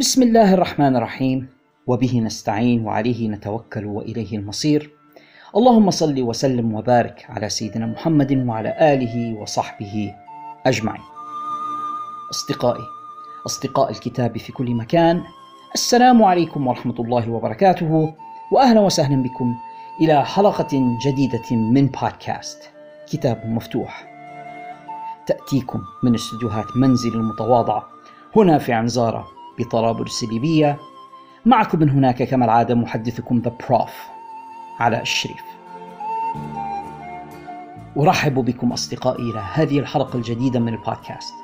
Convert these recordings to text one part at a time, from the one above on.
بسم الله الرحمن الرحيم وبه نستعين وعليه نتوكل وإليه المصير. اللهم صل وسلم وبارك على سيدنا محمد وعلى آله وصحبه أجمعين. أصدقائي أصدقاء الكتاب في كل مكان السلام عليكم ورحمة الله وبركاته واهلا وسهلا بكم إلى حلقة جديدة من بودكاست كتاب مفتوح. تأتيكم من استديوهات منزلي المتواضعه هنا في عين زارة. بطرابلس الليبيه معكم من هناك كما العادة محدثكم the prof علاء الشريف. أرحب بكم أصدقائي إلى هذه الحلقة الجديدة من البودكاست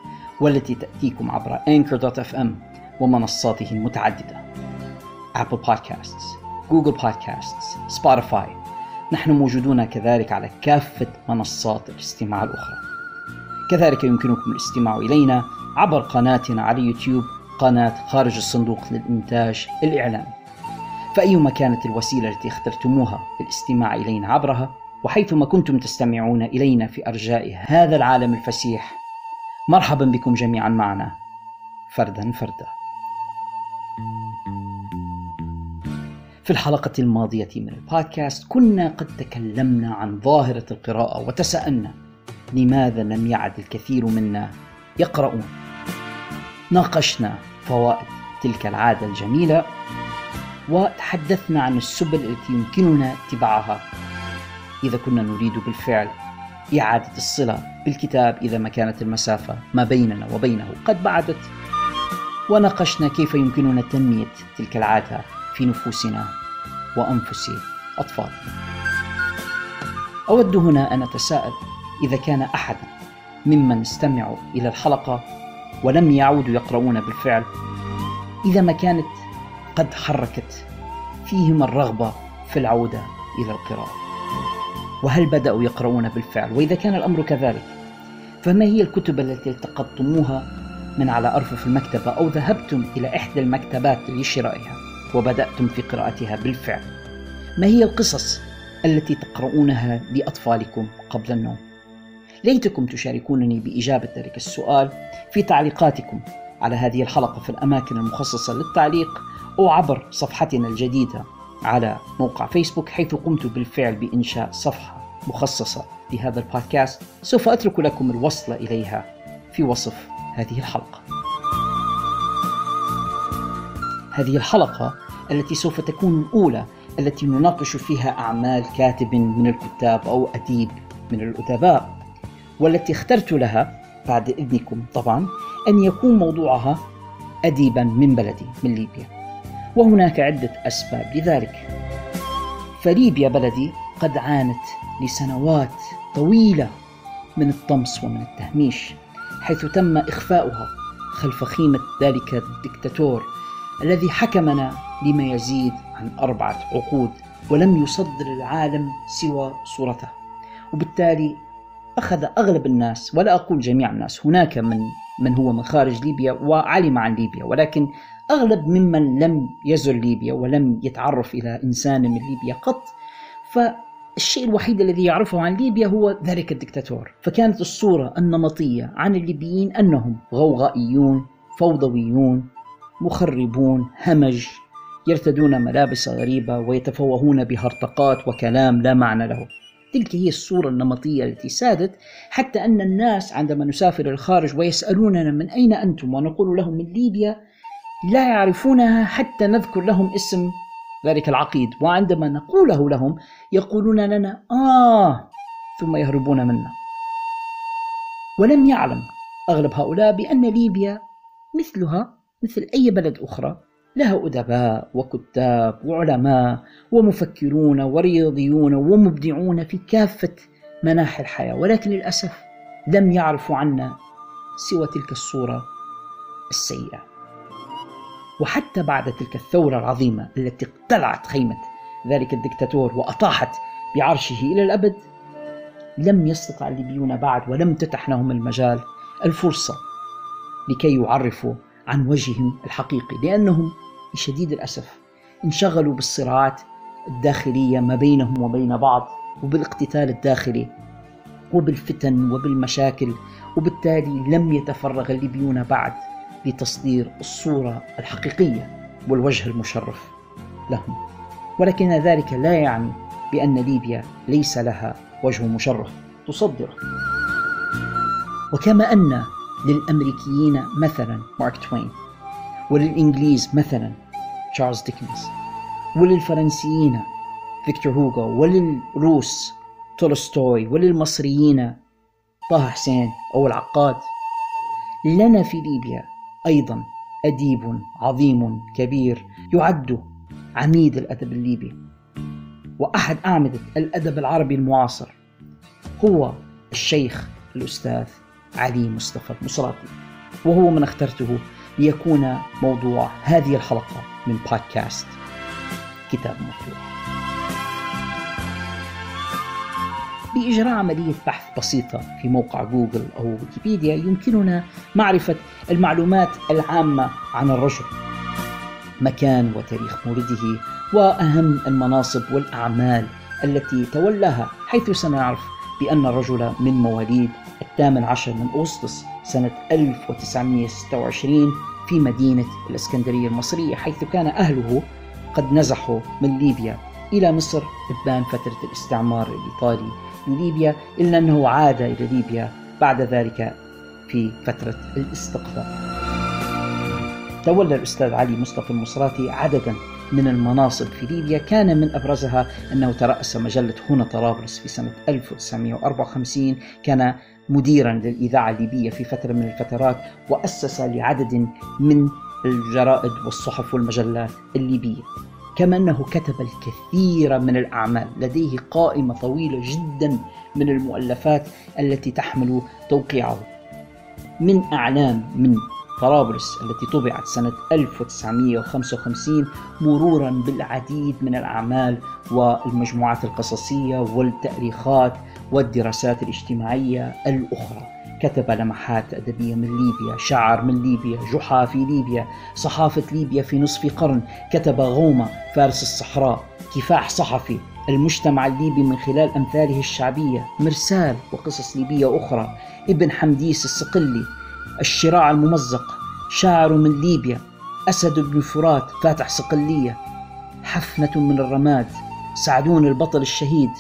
والتي تأتيكم عبر anchor.fm ومنصاته المتعددة. Apple Podcasts Google Podcasts Spotify نحن موجودون كذلك على كافة منصات الاستماع الأخرى. كذلك يمكنكم الاستماع إلينا عبر قناتنا على يوتيوب قناة خارج الصندوق للإنتاج الإعلامي. فايما كانت الوسيلة التي اخترتموها للاستماع إلينا عبرها؟ وحيثما كنتم تستمعون إلينا في أرجاء هذا العالم الفسيح مرحبا بكم جميعا معنا. فردا فردا. في الحلقة الماضية من البودكاست كنا قد تكلمنا عن ظاهرة القراءة وتساءلنا لماذا لم يعد الكثير منا يقرؤون؟ ناقشنا فوائد تلك العادة الجميلة وتحدثنا عن السبل التي يمكننا اتباعها. إذا كنا نريد بالفعل إعادة الصلة بالكتاب إذا ما كانت المسافة ما بيننا وبينه قد بعدت. وناقشنا كيف يمكننا تنمية تلك العادة في نفوسنا وأنفس أطفالنا. أود هنا أن أتساءل إذا كان أحد ممن استمعوا إلى الحلقة ولم يعودوا يقرؤون بالفعل. إذا ما كانت قد حركت فيهم الرغبة في العودة إلى القراءة. وهل بدأوا يقرؤون بالفعل؟ وإذا كان الأمر كذلك فما هي الكتب التي التقطتموها من على أرفف المكتبة أو ذهبتم إلى إحدى المكتبات لشرائها وبدأتم في قراءتها بالفعل؟ ما هي القصص التي تقرؤونها لأطفالكم قبل النوم؟ ليتكم تشاركونني بإجابة ذلك السؤال. في تعليقاتكم على هذه الحلقة في الأماكن المخصصة للتعليق أو عبر صفحتنا الجديدة على موقع فيسبوك حيث قمت بالفعل بإنشاء صفحة مخصصة لهذا البودكاست. سوف أترك لكم الوصل إليها في وصف هذه الحلقة. هذه الحلقة التي سوف تكون الأولى التي نناقش فيها أعمال كاتب من الكتاب أو أديب من الأدباء والتي اخترت لها بعد إذنكم طبعا أن يكون موضوعها أديبا من بلدي من ليبيا وهناك عدة أسباب لذلك. فليبيا بلدي قد عانت لسنوات طويلة من الطمس ومن التهميش حيث تم إخفاؤها خلف خيمة ذلك الدكتاتور الذي حكمنا لما يزيد عن أربعة عقود ولم يصدر العالم سوى صورته. وبالتالي أخذ أغلب الناس ولا أقول جميع الناس هناك من من هو من خارج ليبيا وعلم عن ليبيا ولكن أغلب ممن لم يزر ليبيا ولم يتعرف إلى إنسان من ليبيا قط فالشيء الوحيد الذي يعرفه عن ليبيا هو ذلك الدكتاتور. فكانت الصورة النمطية عن الليبيين أنهم غوغائيون فوضويون مخربون همج يرتدون ملابس غريبة ويتفوهون بهرطقات وكلام لا معنى له. تلك هي الصورة النمطية التي سادت حتى أن الناس عندما نسافر الخارج ويسألوننا من أين أنتم ونقول لهم من ليبيا لا يعرفونها حتى نذكر لهم اسم ذلك العقيد. وعندما نقوله لهم يقولون لنا آه ثم يهربون منا. ولم يعلم أغلب هؤلاء بأن ليبيا مثلها مثل أي بلد أخرى. لها أدباء وكتاب وعلماء ومفكرون ورياضيون ومبدعون في كافة مناحي الحياة ولكن للأسف لم يعرفوا عنا سوى تلك الصورة السيئة. وحتى بعد تلك الثورة العظيمة التي اقتلعت خيمة ذلك الدكتاتور وأطاحت بعرشه إلى الأبد لم يستطع الليبيون بعد ولم تتح لهم المجال الفرصة لكي يعرفوا عن وجههم الحقيقي لأنهم لشديد الأسف انشغلوا بالصراعات الداخلية ما بينهم وبين بعض وبالاقتتال الداخلي وبالفتن وبالمشاكل وبالتالي لم يتفرغ الليبيون بعد لتصدير الصورة الحقيقية والوجه المشرف لهم. ولكن ذلك لا يعني بأن ليبيا ليس لها وجه مشرف تصدره. وكما أن للأمريكيين مثلا مارك توين وللإنجليز مثلا تشارلز ديكنز وللفرنسيين فيكتور هوغو وللروس تولستوي وللمصريين طه حسين أو العقاد. لنا في ليبيا أيضا أديب عظيم كبير يعد عميد الأدب الليبي وأحد أعمدة الأدب العربي المعاصر هو الشيخ الأستاذ علي مصطفى المصراتي وهو من اخترته ليكون موضوع هذه الحلقة من بودكاست كتاب مفتوح. بإجراء عملية بحث بسيطة في موقع جوجل أو ويكيبيديا يمكننا معرفة المعلومات العامة عن الرجل مكان وتاريخ مولده وأهم المناصب والأعمال التي تولاها حيث سنعرف بأن الرجل من مواليد الثامن عشر من أغسطس سنة 1926 في مدينة الإسكندرية المصرية حيث كان أهله قد نزحوا من ليبيا إلى مصر إبان فترة الاستعمار الإيطالي لليبيا إلا أنه عاد إلى ليبيا بعد ذلك في فترة الاستقطاب تولى الأستاذ علي مصطفى المصراتي عددا من المناصب في ليبيا. كان من أبرزها أنه ترأس مجلة هنا طرابلس في سنة 1954 كان مديرا للإذاعة الليبية في فترة من الفترات وأسس لعدد من الجرائد والصحف والمجلات الليبية. كما أنه كتب الكثير من الأعمال لديه قائمة طويلة جدا من المؤلفات التي تحمل توقيعه. من أعلام من طرابلس التي طبعت سنة 1955 مرورا بالعديد من الأعمال والمجموعات القصصية والتأريخات والدراسات الاجتماعية الأخرى. كتب لمحات أدبية من ليبيا شعر من ليبيا جحا في ليبيا صحافة ليبيا في نصف قرن. كتب غومة فارس الصحراء كفاح صحفي. المجتمع الليبي من خلال أمثاله الشعبية. مرسال وقصص ليبية أخرى. ابن حمديس الصقلي الشراع الممزق. شاعر من ليبيا أسد بن فرات فاتح صقلية حفنة من الرماد سعدون البطل الشهيد.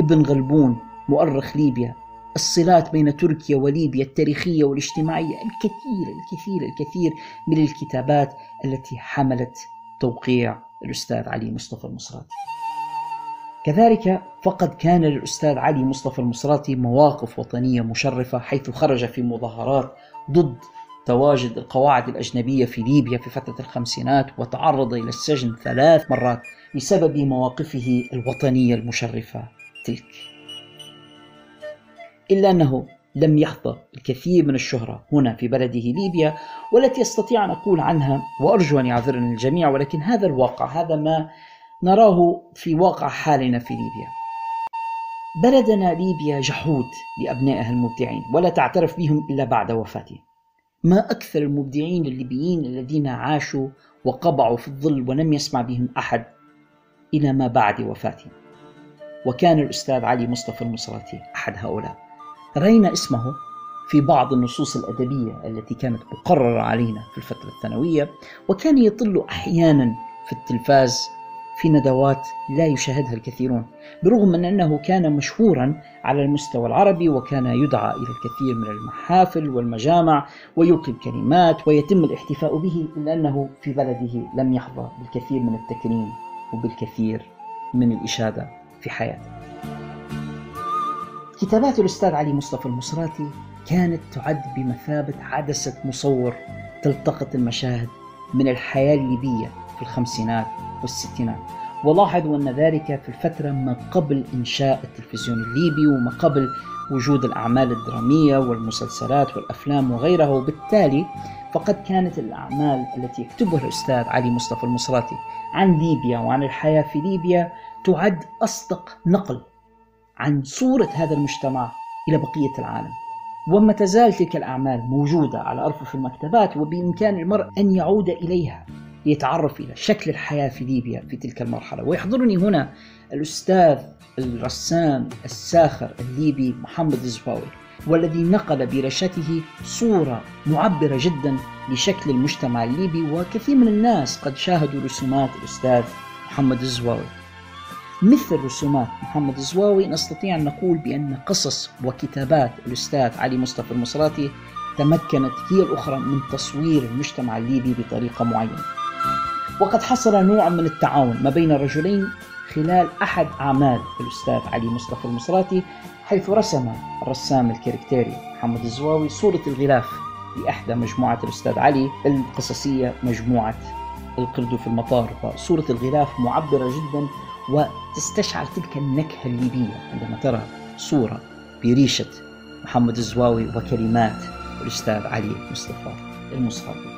ابن غلبون مؤرخ ليبيا. الصلات بين تركيا وليبيا التاريخية والاجتماعية الكثير الكثير الكثير من الكتابات التي حملت توقيع الأستاذ علي مصطفى المصراتي. كذلك فقد كان للأستاذ علي مصطفى المصراتي مواقف وطنية مشرفة حيث خرج في مظاهرات ضد تواجد القواعد الأجنبية في ليبيا في فترة الخمسينات وتعرض إلى السجن ثلاث مرات بسبب مواقفه الوطنية المشرفة. تلك إلا أنه لم يحظى الكثير من الشهرة هنا في بلده ليبيا والتي استطيع أن أقول عنها وأرجو أن يعذرني الجميع ولكن هذا الواقع هذا ما نراه في واقع حالنا في ليبيا. بلدنا ليبيا جحود لأبنائها المبدعين ولا تعترف بهم إلا بعد وفاتهم ما أكثر المبدعين الليبيين الذين عاشوا وقبعوا في الظل ولم يسمع بهم أحد إلى ما بعد وفاتهم وكان الأستاذ علي مصطفى المصراتي أحد هؤلاء. رأينا اسمه في بعض النصوص الأدبية التي كانت مقررة علينا في الفترة الثانوية وكان يطل أحيانا في التلفاز في ندوات لا يشاهدها الكثيرون برغم من أنه كان مشهورا على المستوى العربي وكان يدعى إلى الكثير من المحافل والمجامع ويلقي الكلمات ويتم الاحتفاء به إلا أنه في بلده لم يحظى بالكثير من التكريم وبالكثير من الإشادة في حياته. كتابات الأستاذ علي مصطفى المصراتي كانت تعد بمثابة عدسة مصور تلتقط المشاهد من الحياة الليبية في الخمسينات والستينات. ولاحظوا أن ذلك في الفترة ما قبل إنشاء التلفزيون الليبي وما قبل وجود الأعمال الدرامية والمسلسلات والأفلام وغيرها وبالتالي فقد كانت الأعمال التي يكتبها الأستاذ علي مصطفى المصراتي عن ليبيا وعن الحياة في ليبيا تعد أصدق نقل عن صورة هذا المجتمع إلى بقية العالم. وما تزال تلك الأعمال موجودة على أرفف المكتبات وبإمكان المرء أن يعود إليها ليتعرف إلى شكل الحياة في ليبيا في تلك المرحلة. ويحضرني هنا الأستاذ الرسام الساخر الليبي محمد الزباوي والذي نقل برشته صورة معبرة جدا لشكل المجتمع الليبي وكثير من الناس قد شاهدوا رسومات الأستاذ محمد الزواوي مثل رسومات محمد الزواوي نستطيع أن نقول بأن قصص وكتابات الأستاذ علي مصطفى المصراتي تمكنت هي الأخرى من تصوير المجتمع الليبي بطريقة معينة. وقد حصل نوع من التعاون ما بين الرجلين خلال أحد أعمال الأستاذ علي مصطفى المصراتي حيث رسم الرسام الكاركتيري محمد الزواوي صورة الغلاف لإحدى مجموعة الأستاذ علي القصصية مجموعة القرد في المطار فصورة الغلاف معبرة جدا وتستشعر تلك النكهة الليبية عندما ترى صورة بريشة محمد الزواوي وكلمات الأستاذ علي مصطفى المصراتي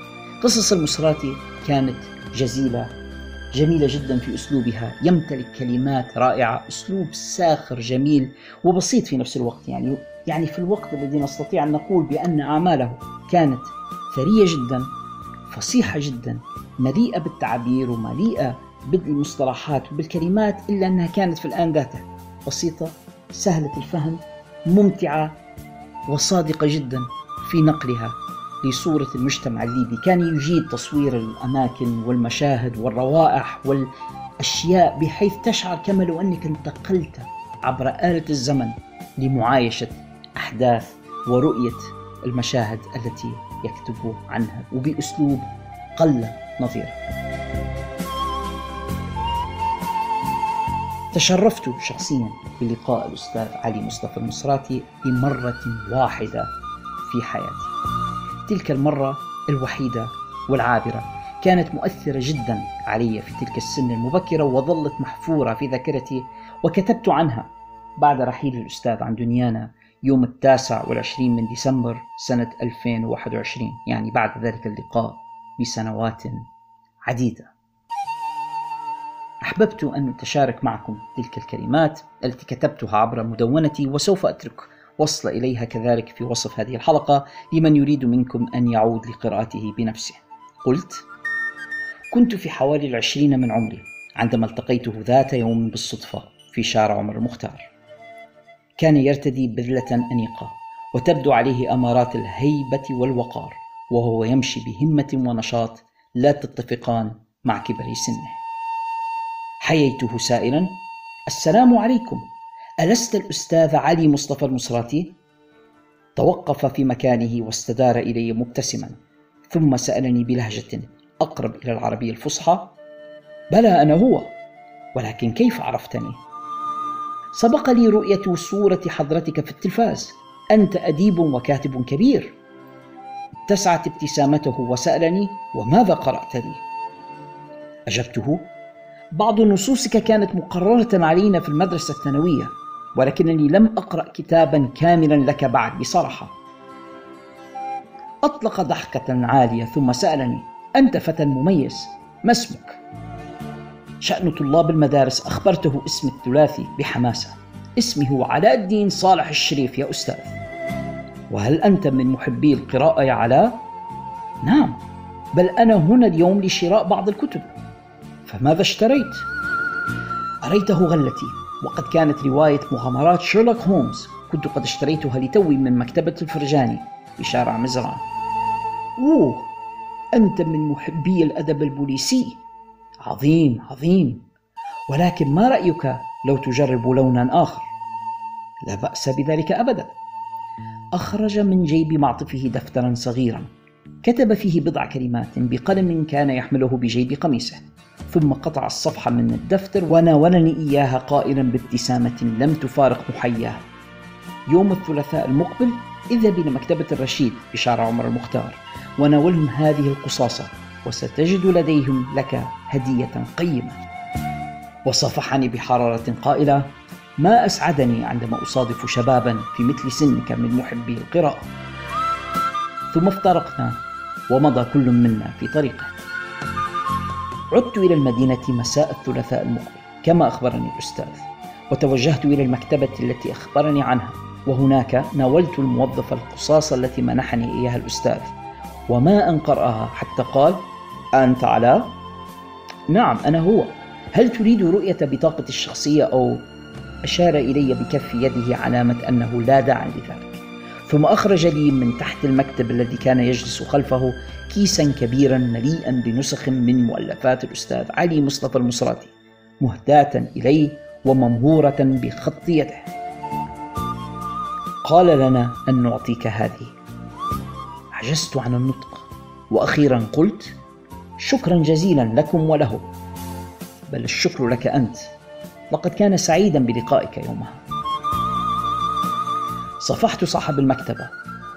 قصص المصراتي كانت جزيلة جميلة جدا في أسلوبها يمتلك كلمات رائعة أسلوب ساخر جميل وبسيط في نفس الوقت يعني يعني في الوقت الذي نستطيع أن نقول بأن أعماله كانت ثرية جدا فصيحة جدا مليئة بالتعابير ومليئة بالمصطلحات وبالكلمات إلا أنها كانت في الآن ذاته بسيطة سهلة الفهم ممتعة وصادقة جدا في نقلها لصورة المجتمع الليبي. كان يجيد تصوير الأماكن والمشاهد والروائح والأشياء بحيث تشعر كما لو أنك انتقلت عبر آلة الزمن لمعايشة أحداث ورؤية المشاهد التي يكتب عنها. وبأسلوب قل نظيره. تشرفت شخصيا بلقاء الأستاذ علي مصطفى المصراتي بمرة واحدة في حياتي. تلك المرة الوحيدة والعابرة. كانت مؤثرة جدا علي في تلك السن المبكرة وظلت محفورة في ذاكرتي وكتبت عنها بعد رحيل الأستاذ عن دنيانا يوم التاسع والعشرين من ديسمبر سنة 2021 يعني بعد ذلك اللقاء بسنوات عديدة. أحببت أن أتشارك معكم تلك الكلمات التي كتبتها عبر مدونتي وسوف أترك وصل إليها كذلك في وصف هذه الحلقة لمن يريد منكم أن يعود لقراءته بنفسه. قلت كنت في حوالي العشرين من عمري عندما التقيته ذات يوم بالصدفة في شارع عمر المختار. كان يرتدي بذلة أنيقة وتبدو عليه أمارات الهيبة والوقار وهو يمشي بهمة ونشاط لا تتفقان مع كبر سنه. حييته سائلا السلام عليكم ألست الأستاذ علي مصطفى المصراتي؟ توقف في مكانه واستدار إلي مبتسما ثم سألني بلهجة أقرب إلى العربية الفصحى بلى أنا هو ولكن كيف عرفتني؟ سبق لي رؤية صورة حضرتك في التلفاز أنت أديب وكاتب كبير اتسعت ابتسامته وسألني وماذا قرأت لي؟ أجبته بعض نصوصك كانت مقررة علينا في المدرسة الثانوية ولكنني لم أقرأ كتابا كاملا لك بعد بصراحة أطلق ضحكة عالية ثم سألني أنت فتى مميز ما اسمك؟ شأن طلاب المدارس أخبرته اسم الثلاثي بحماسة اسمي هو علاء الدين صالح الشريف يا أستاذ وهل أنت من محبي القراءة يا علاء؟ نعم بل أنا هنا اليوم لشراء بعض الكتب فماذا اشتريت؟ أريته غلتي وقد كانت رواية مغامرات شيرلوك هولمز. كنت قد اشتريتها لتوي من مكتبة الفرجاني. في شارع ميزران. أوه أنت من محبي الأدب البوليسي. عظيم عظيم. ولكن ما رأيك لو تجرب لونا آخر؟ لا بأس بذلك أبدا. أخرج من جيب معطفه دفترا صغيرا. كتب فيه بضع كلمات بقلم كان يحمله بجيب قميصه ثم قطع الصفحة من الدفتر وناولني إياها قائلا بابتسامة لم تفارق محياه يوم الثلاثاء المقبل اذهب إلى مكتبة الرشيد في شارع عمر المختار وناولهم هذه القصاصة وستجد لديهم لك هدية قيمة. وصفحني بحرارة قائلة ما أسعدني عندما أصادف شبابا في مثل سنك من محبي القراءة ثم افترقنا ومضى كل منا في طريقه عدت إلى المدينة مساء الثلاثاء المقبل كما أخبرني الأستاذ وتوجهت إلى المكتبة التي أخبرني عنها وهناك ناولت الموظف القصاصة التي منحني إياها الأستاذ وما أن قرأها حتى قال أنت علاء؟ نعم أنا هو هل تريد رؤية بطاقة الشخصية أو أشار إلي بكف يده علامة أنه لا داعي لذلك ثم أخرج لي من تحت المكتب الذي كان يجلس خلفه كيسا كبيرا مليئا بنسخ من مؤلفات الأستاذ علي مصطفى المصراتي مهداة إليه وممهورة بخط يده. قال لنا أن نعطيك هذه. عجزت عن النطق وأخيرا قلت شكرا جزيلا لكم وله. بل الشكر لك أنت. لقد كان سعيدا بلقائك يومها. صفحت صاحب المكتبة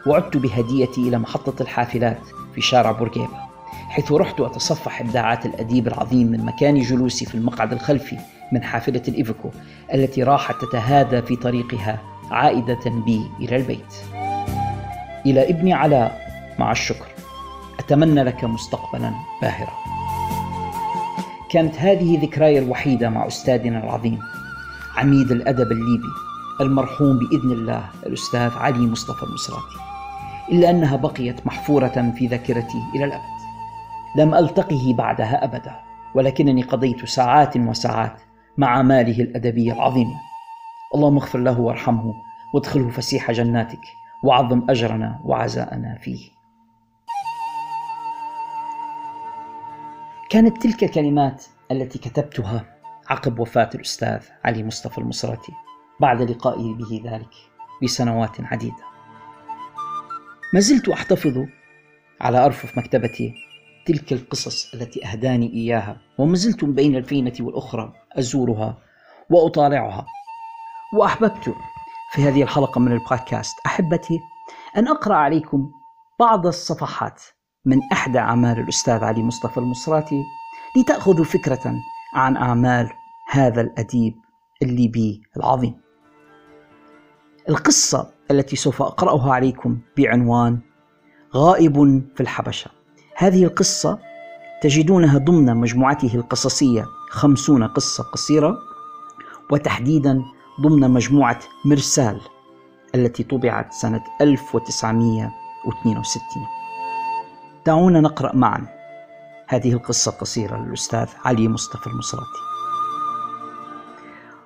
وعدت بهديتي إلى محطة الحافلات في شارع بورقيبة حيث رحت أتصفح إبداعات الأديب العظيم من مكان جلوسي في المقعد الخلفي من حافلة الإيفكو التي راحت تتهادى في طريقها عائدة بي إلى البيت. إلى ابن علاء مع الشكر. أتمنى لك مستقبلا باهرا. كانت هذه ذكراي الوحيدة مع أستاذنا العظيم عميد الأدب الليبي. المرحوم بإذن الله الأستاذ علي مصطفى المصراتي. إلا أنها بقيت محفورة في ذاكرتي إلى الأبد. لم ألتقه بعدها أبدا ولكنني قضيت ساعات وساعات مع ماله الأدبي العظيم. اللهم اغفر له وارحمه وادخله فسيح جناتك وعظم أجرنا وعزاءنا فيه. كانت تلك الكلمات التي كتبتها عقب وفاة الأستاذ علي مصطفى المصراتي. بعد لقائي به ذلك بسنوات عديدة ما زلت أحتفظ على أرفف مكتبتي تلك القصص التي أهداني إياها وما زلت بين الفينة والأخرى أزورها وأطالعها وأحببت في هذه الحلقة من البودكاست أحبتي أن أقرأ عليكم بعض الصفحات من إحدى أعمال الأستاذ علي مصطفى المصراتي لتأخذوا فكرة عن أعمال هذا الأديب الليبي العظيم. القصة التي سوف أقرأها عليكم بعنوان غائب في الحبشة. هذه القصة تجدونها ضمن مجموعته القصصية خمسون قصة قصيرة وتحديدا ضمن مجموعة مرسال التي طبعت سنة 1962 دعونا نقرأ معا هذه القصة القصيرة للأستاذ علي مصطفى المصراتي.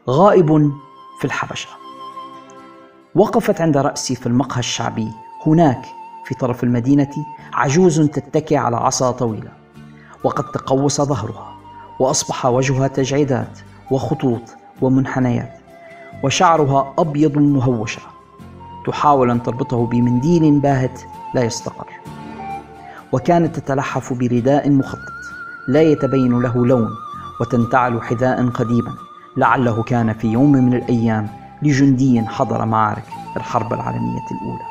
غائب في الحبشة. وقفت عند رأسي في المقهى الشعبي. هناك في طرف المدينة عجوز تتكي على عصا طويلة. وقد تقوس ظهرها وأصبح وجهها تجعيدات وخطوط ومنحنيات. وشعرها أبيض مهوشة. تحاول أن تربطه بمنديل باهت لا يستقر. وكانت تتلحف برداء مخطط. لا يتبين له لون وتنتعل حذاء قديما. لعله كان في يوم من الأيام لجندي حضر معارك الحرب العالمية الأولى.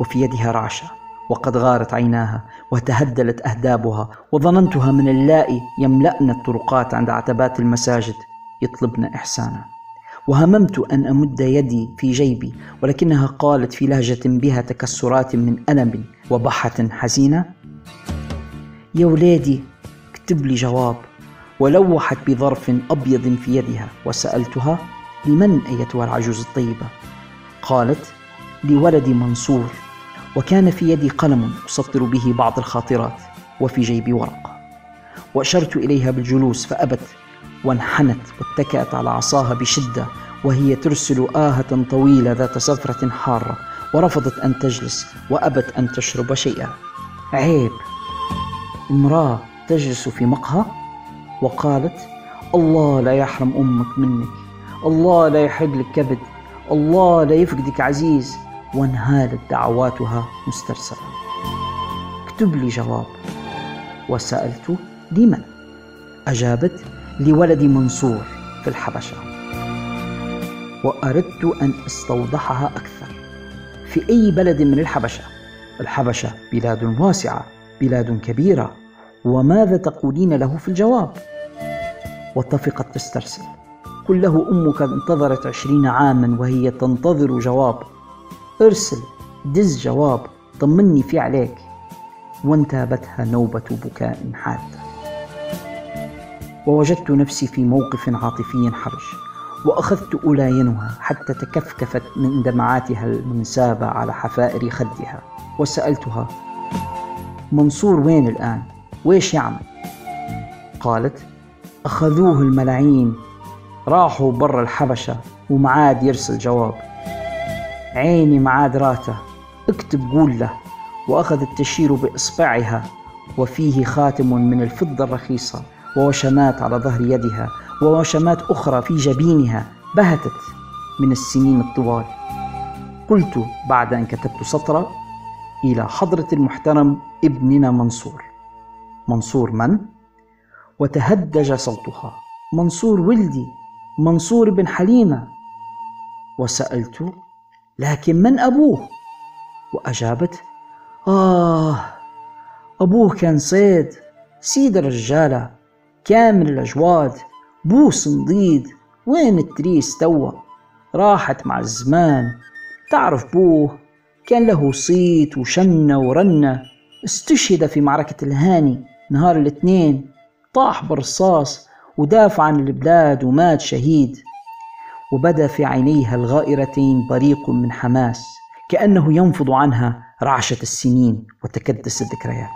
وفي يدها رعشة وقد غارت عيناها وتهدلت أهدابها وظننتها من اللائي يملأن الطرقات عند عتبات المساجد يطلبن إحسانا. وهممت أن أمد يدي في جيبي ولكنها قالت في لهجة بها تكسرات من ألم وبحة حزينة يا ولادي اكتب لي جواب. ولوحت بظرف أبيض في يدها وسألتها لمن أيتها العجوز الطيبة؟ قالت لولدي منصور وكان في يدي قلم أسطر به بعض الخاطرات وفي جيبي ورقة وأشرت إليها بالجلوس فأبت وانحنت واتكأت على عصاها بشدة وهي ترسل آهة طويلة ذات صفرة حارة ورفضت أن تجلس وأبت أن تشرب شيئا. عيب! امرأة تجلس في مقهى؟ وقالت الله لا يحرم أمك منك. الله لا يحب لك كبد. الله لا يفقدك عزيز. وانهالت دعواتها مسترسلة. اكتب لي جواب. وسألت لمن أجابت لولد منصور في الحبشة. وأردت أن أستوضحها أكثر. في أي بلد من الحبشة؟ الحبشة بلاد واسعة بلاد كبيرة. وماذا تقولين له في الجواب؟ واتفقت تسترسل. قل له أمك انتظرت عشرين عاما وهي تنتظر جواب. ارسل دز جواب طمني في عليك. وانتابتها نوبة بكاء حادة ووجدت نفسي في موقف عاطفي حرج وأخذت ألاينها حتى تكفكفت من دمعاتها المنسابة على حفائر خدها. وسألتها منصور وين الآن؟ ويش يعمل؟ قالت أخذوه الملاعين راحوا برا الحبشة ومعاد يرسل جواب. عيني مع دراته اكتب قول له وأخذت تشير بإصبعها وفيه خاتم من الفضة الرخيصة ووشمات على ظهر يدها ووشمات أخرى في جبينها بهتت من السنين الطوال. قلت بعد أن كتبت سطرا إلى حضرة المحترم ابننا منصور. منصور من؟ وتهدج صوتها. منصور ولدي. منصور بن حليمة. وسألت لكن من أبوه؟ وأجابت آه أبوه كان صيد سيد الرجالة كامل الأجواد بو صنديد وين التريس توا؟ راحت مع الزمان. تعرف بوه كان له صيت وشنة ورنة استشهد في معركة الهاني نهار الاثنين طاح بالرصاص ودافع عن البلاد ومات شهيد. وبدا في عينيها الغائرتين بريق من حماس كأنه ينفض عنها رعشة السنين وتكدس الذكريات.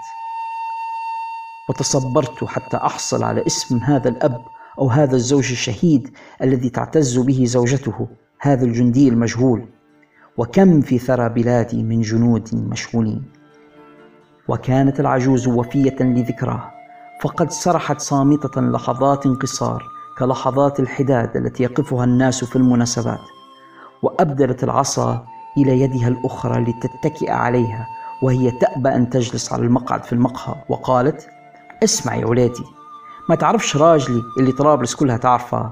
وتصبرت حتى أحصل على اسم هذا الأب أو هذا الزوج الشهيد الذي تعتز به زوجته هذا الجندي المجهول. وكم في ثرى بلادي من جنود مشغولين. وكانت العجوز وفية لذكراه. فقد سرحت صامتة لحظات قصار كلحظات الحداد التي يقفها الناس في المناسبات. وأبدلت العصا إلى يدها الأخرى لتتكئ عليها وهي تأبى أن تجلس على المقعد في المقهى. وقالت اسمع يا ولادي ما تعرفش راجلي اللي طرابلس كلها تعرفه؟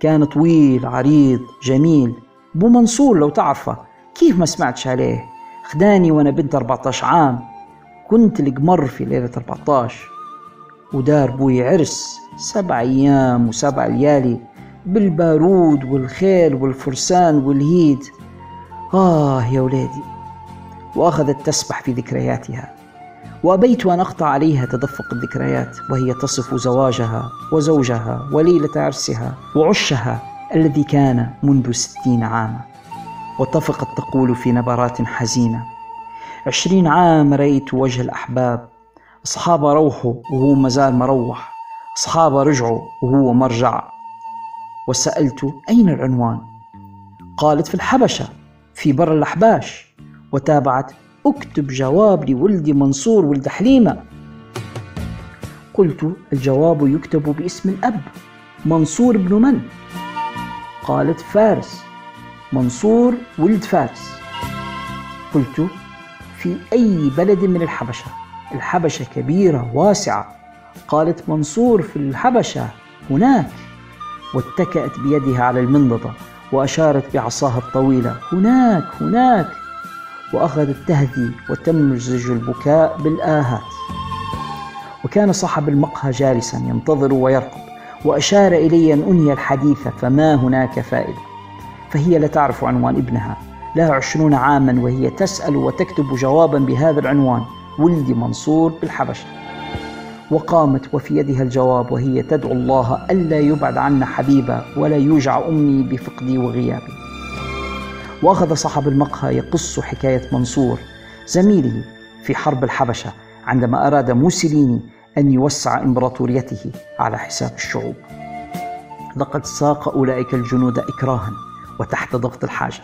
كان طويل عريض جميل بو منصور لو تعرفه. كيف ما سمعتش عليه؟ خداني وأنا بنت 14 عام كنت القمر في ليلة 14 ودار بوي عرس سبع أيام وسبع ليالي بالبارود والخيل والفرسان والهيد. آه يا ولادي وأخذت تسبح في ذكرياتها وأبيت أن أقطع عليها تدفق الذكريات وهي تصف زواجها وزوجها وليلة عرسها وعشها الذي كان منذ ستين عاما. وطفقت تقول في نبرات حزينة عشرين عام رأيت وجه الأحباب أصحاب روحوا وهو مازال مروح أصحاب رجعوا وهو مرجع. وسألت أين العنوان؟ قالت في الحبشة في بر الأحباش. وتابعت أكتب جواب لولدي منصور ولد حليمة. قلت الجواب يكتب باسم الأب منصور بن من؟ قالت فارس منصور ولد فارس. قلت في أي بلد من الحبشة؟ الحبشة كبيرة واسعة. قالت منصور في الحبشة هناك واتكأت بيدها على المنضدة وأشارت بعصاها الطويلة هناك هناك. وأخذت تهدي وتمزج البكاء بالآهات. وكان صاحب المقهى جالسا ينتظر ويرقب وأشار إلي أن أنهي الحديث فما هناك فائدة. فهي لا تعرف عنوان ابنها لها عشرون عاما وهي تسأل وتكتب جوابا بهذا العنوان. ولدي منصور بالحبشة. وقامت وفي يدها الجواب وهي تدعو الله ألا يبعد عنا حبيبا ولا يوجع أمي بفقدي وغيابي. وأخذ صاحب المقهى يقص حكاية منصور زميله في حرب الحبشة عندما أراد موسوليني أن يوسع إمبراطوريته على حساب الشعوب. لقد ساق أولئك الجنود إكراها وتحت ضغط الحاجة.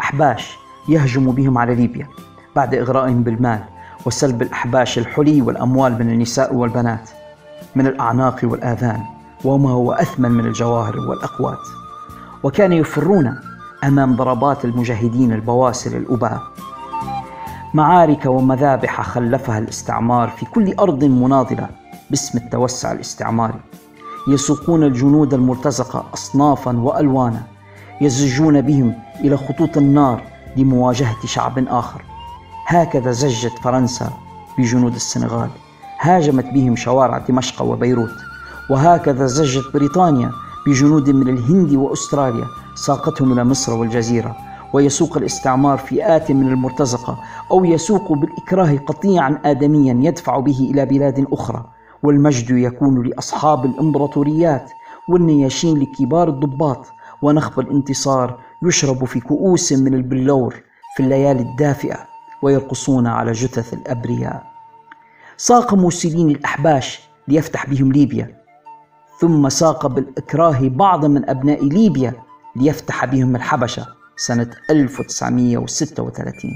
أحباش يهجم بهم على ليبيا بعد إغرائهم بالمال. وسلب الأحباش الحلي والأموال من النساء والبنات من الأعناق والآذان وما هو أثمن من الجواهر والأقوات. وكانوا يفرون أمام ضربات المجاهدين البواسل الأباء. معارك ومذابح خلفها الاستعمار في كل أرض مناضلة باسم التوسع الاستعماري. يسوقون الجنود المرتزقة أصنافا وألوانا. يزجون بهم إلى خطوط النار لمواجهة شعب آخر. هكذا زجت فرنسا بجنود السنغال هاجمت بهم شوارع دمشق وبيروت وهكذا زجت بريطانيا بجنود من الهند وأستراليا ساقتهم إلى مصر والجزيرة ويسوق الاستعمار فئات من المرتزقة أو يسوق بالإكراه قطيعا ادميا يدفع به إلى بلاد أخرى والمجد يكون لأصحاب الإمبراطوريات والنياشين لكبار الضباط ونخب الانتصار يشرب في كؤوس من البلور في الليالي الدافئة. ويرقصون على جثث الأبرياء. ساق موسوليني الأحباش ليفتح بهم ليبيا. ثم ساق بالإكراه بعض من أبناء ليبيا ليفتح بهم الحبشة سنة 1936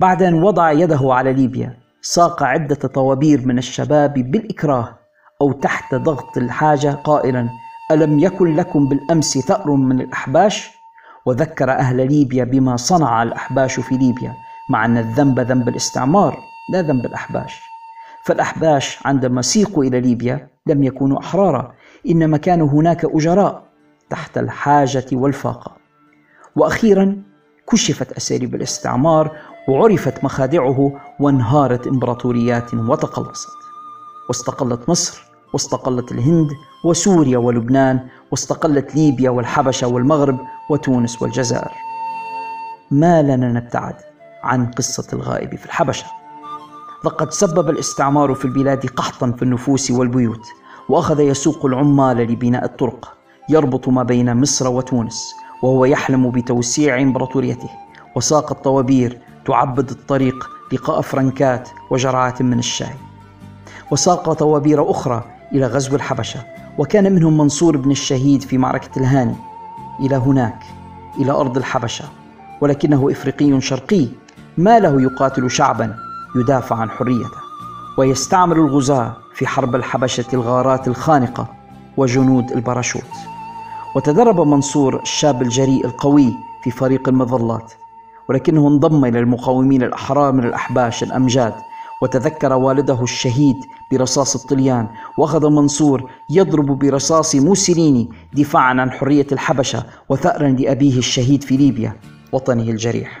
بعد أن وضع يده على ليبيا ساق عدة طوابير من الشباب بالإكراه أو تحت ضغط الحاجة قائلا ألم يكن لكم بالأمس ثأر من الأحباش؟ وذكر أهل ليبيا بما صنع الأحباش في ليبيا مع أن الذنب ذنب الاستعمار لا ذنب الأحباش. فالأحباش عندما سيقوا إلى ليبيا لم يكونوا أحرارا إنما كانوا هناك أجراء تحت الحاجة والفاقة. وأخيرا كشفت أساليب الاستعمار وعرفت مخادعه وانهارت إمبراطوريات وتقلصت. واستقلت مصر واستقلت الهند وسوريا ولبنان واستقلت ليبيا والحبشة والمغرب وتونس والجزائر. ما لنا نبتعد عن قصة الغائب في الحبشة. لقد سبب الاستعمار في البلاد قحطا في النفوس والبيوت وأخذ يسوق العمال لبناء الطرق يربط ما بين مصر وتونس وهو يحلم بتوسيع إمبراطوريته وساق الطوابير تعبد الطريق لقاء فرنكات وجرعات من الشاي. وساق طوابير أخرى إلى غزو الحبشة وكان منهم منصور بن الشهيد في معركة الهاني إلى هناك إلى أرض الحبشة ولكنه إفريقي شرقي ما له يقاتل شعبا يدافع عن حريته ويستعمل الغزاة في حرب الحبشة الغارات الخانقة وجنود الباراشوت. وتدرب منصور الشاب الجريء القوي في فريق المظلات ولكنه انضم إلى المقاومين الأحرار من الأحباش الأمجاد وتذكر والده الشهيد برصاص الطليان وأخذ منصور يضرب برصاص موسوليني دفاعا عن حرية الحبشة وثارا لأبيه الشهيد في ليبيا وطنه الجريح.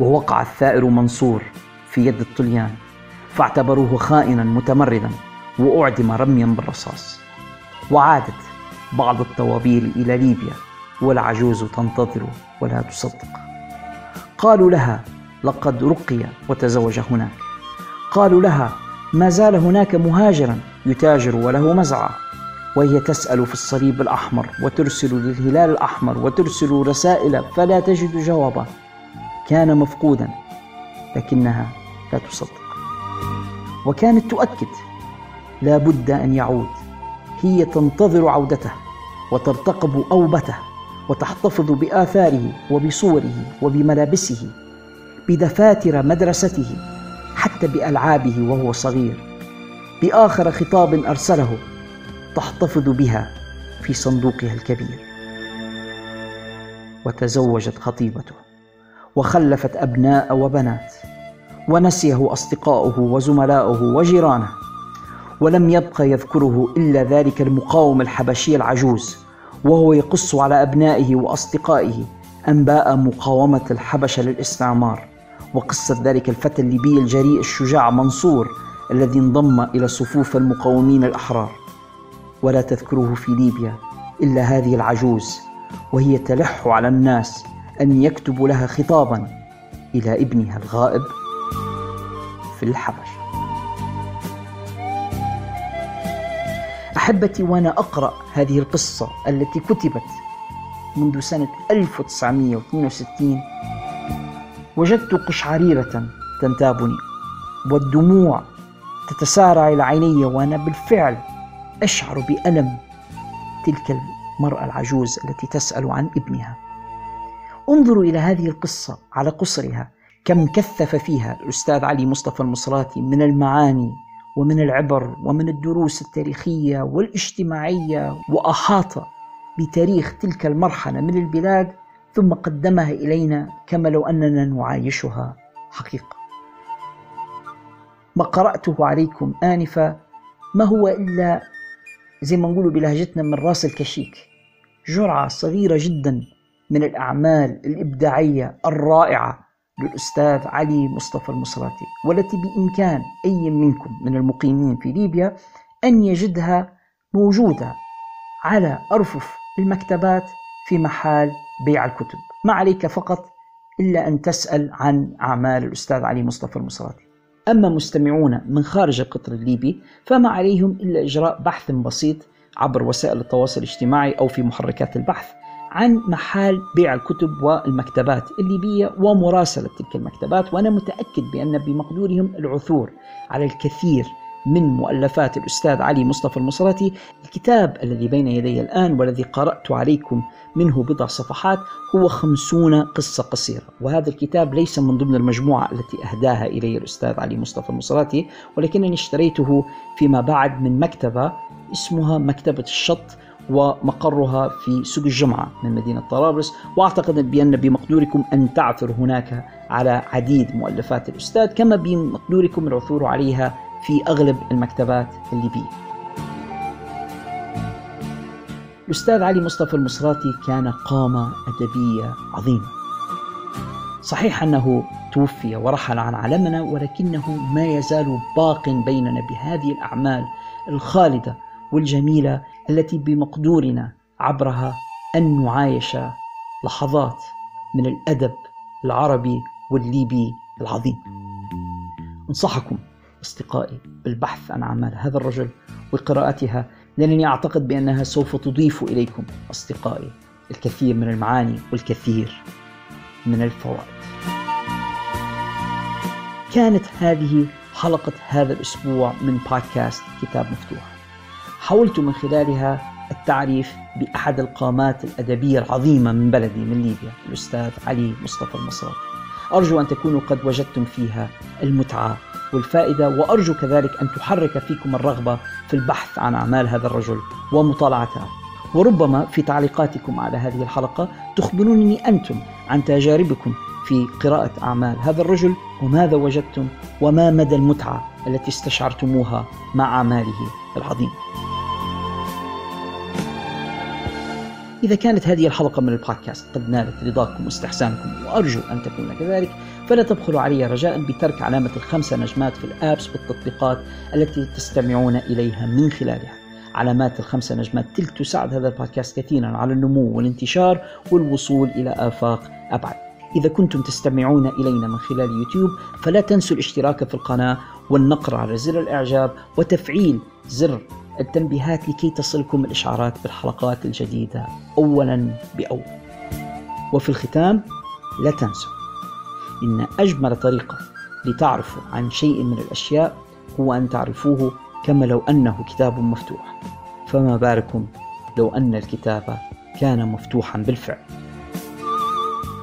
ووقع الثائر منصور في يد الطليان فاعتبروه خائنا متمردا وأعدم رميا بالرصاص. وعادت بعض الطوابير إلى ليبيا والعجوز تنتظر ولا تصدق. قالوا لها لقد رقي وتزوج هناك. قالوا لها ما زال هناك مهاجرا يتاجر وله مزرعة. وهي تسأل في الصليب الأحمر وترسل للهلال الأحمر وترسل رسائل فلا تجد جوابا. كان مفقودا لكنها لا تصدق. وكانت تؤكد لا بد أن يعود. هي تنتظر عودته وترتقب أوبته. وتحتفظ بآثاره وبصوره وبملابسه بدفاتر مدرسته حتى بألعابه وهو صغير. بآخر خطاب أرسله تحتفظ بها في صندوقها الكبير. وتزوجت خطيبته وخلفت أبناء وبنات ونسيه أصدقاؤه وزملاؤه وجيرانه ولم يبق يذكره إلا ذلك المقاوم الحبشي العجوز. وهو يقص على أبنائه وأصدقائه أنباء مقاومة الحبشة للاستعمار. وقصة ذلك الفتى الليبي الجريء الشجاع منصور الذي انضم إلى صفوف المقاومين الأحرار. ولا تذكره في ليبيا إلا هذه العجوز وهي تلح على الناس أن يكتب لها خطابا إلى ابنها الغائب في الحبش أحبتي وأنا أقرأ هذه القصة التي كتبت منذ سنة 1962 وجدت قشعريرة تنتابني والدموع تتسارع إلى عيني وأنا بالفعل أشعر بألم تلك المرأة العجوز التي تسأل عن ابنها. انظروا إلى هذه القصة على قصرها كم كثف فيها الأستاذ علي مصطفى المصراتي من المعاني ومن العبر ومن الدروس التاريخية والاجتماعية وأحاط بتاريخ تلك المرحلة من البلاد ثم قدمها إلينا كما لو أننا نعايشها حقيقة. ما قرأته عليكم آنفا ما هو إلا زي ما نقولوا بلهجتنا من راس الكشيك جرعة صغيرة جدا من الأعمال الإبداعية الرائعة للأستاذ علي مصطفى المصراتي والتي بإمكان أي منكم من المقيمين في ليبيا أن يجدها موجودة على أرفف المكتبات في محال بيع الكتب. ما عليك فقط إلا أن تسأل عن أعمال الأستاذ علي مصطفى المصراتي. أما مستمعون من خارج القطر الليبي فما عليهم إلا إجراء بحث بسيط عبر وسائل التواصل الاجتماعي أو في محركات البحث. عن محال بيع الكتب والمكتبات الليبية ومراسلة تلك المكتبات وأنا متأكد بأن بمقدورهم العثور على الكثير من مؤلفات الأستاذ علي مصطفى المصراتي الكتاب الذي بين يدي الآن والذي قرأت عليكم منه بضع صفحات هو خمسون قصة قصيرة وهذا الكتاب ليس من ضمن المجموعة التي أهداها إلي الأستاذ علي مصطفى المصراتي ولكنني اشتريته فيما بعد من مكتبة اسمها مكتبة الشط ومقرها في سوق الجمعة من مدينة طرابلس. وأعتقد بأن بمقدوركم أن تعثروا هناك على عديد مؤلفات الأستاذ كما بمقدوركم العثور عليها في أغلب المكتبات الليبية الأستاذ علي مصطفى المصراتي كان قامة أدبية عظيمة صحيح أنه توفي ورحل عن عالمنا ولكنه ما يزال باق بيننا بهذه الأعمال الخالدة والجميلة التي بمقدورنا عبرها أن نعايش لحظات من الأدب العربي والليبي العظيم. أنصحكم أصدقائي بالبحث عن أعمال هذا الرجل وقراءتها لأنني أعتقد بأنها سوف تضيف إليكم أصدقائي الكثير من المعاني والكثير من الفوائد. كانت هذه حلقة هذا الأسبوع من بودكاست كتاب مفتوح. حاولت من خلالها التعريف بأحد القامات الأدبية العظيمة من بلدي من ليبيا الأستاذ علي مصطفى المصري. أرجو أن تكونوا قد وجدتم فيها المتعة والفائدة وأرجو كذلك أن تحرك فيكم الرغبة في البحث عن أعمال هذا الرجل ومطالعتها وربما في تعليقاتكم على هذه الحلقة تخبرونني أنتم عن تجاربكم في قراءة أعمال هذا الرجل وماذا وجدتم وما مدى المتعة التي استشعرتموها مع أعماله العظيمة إذا كانت هذه الحلقة من البودكاست قد نالت رضاكم واستحسانكم وأرجو أن تكون كذلك فلا تبخلوا علي رجاء بترك علامة الخمسة نجمات في الآبس والتطبيقات التي تستمعون إليها من خلالها. علامات الخمسة نجمات تلك تساعد هذا البودكاست كثيرا على النمو والانتشار والوصول إلى آفاق أبعد. إذا كنتم تستمعون إلينا من خلال يوتيوب فلا تنسوا الاشتراك في القناة والنقر على زر الإعجاب وتفعيل زر التنبيهات لكي تصلكم الإشعارات بالحلقات الجديدة أولا بأول. وفي الختام لا تنسوا إن أجمل طريقة لتعرفوا عن شيء من الأشياء هو أن تعرفوه كما لو أنه كتاب مفتوح. فما بالكم لو أن الكتاب كان مفتوحا بالفعل.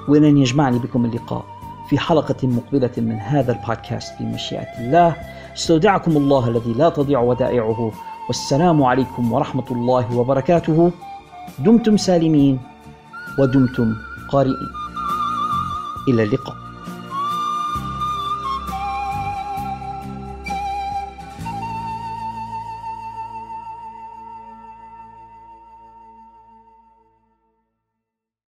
ولن يجمعني بكم اللقاء في حلقة مقبلة من هذا البودكاست بمشيئة الله. استودعكم الله الذي لا تضيع ودائعه والسلام عليكم ورحمة الله وبركاته. دمتم سالمين ودمتم قارئين. إلى اللقاء.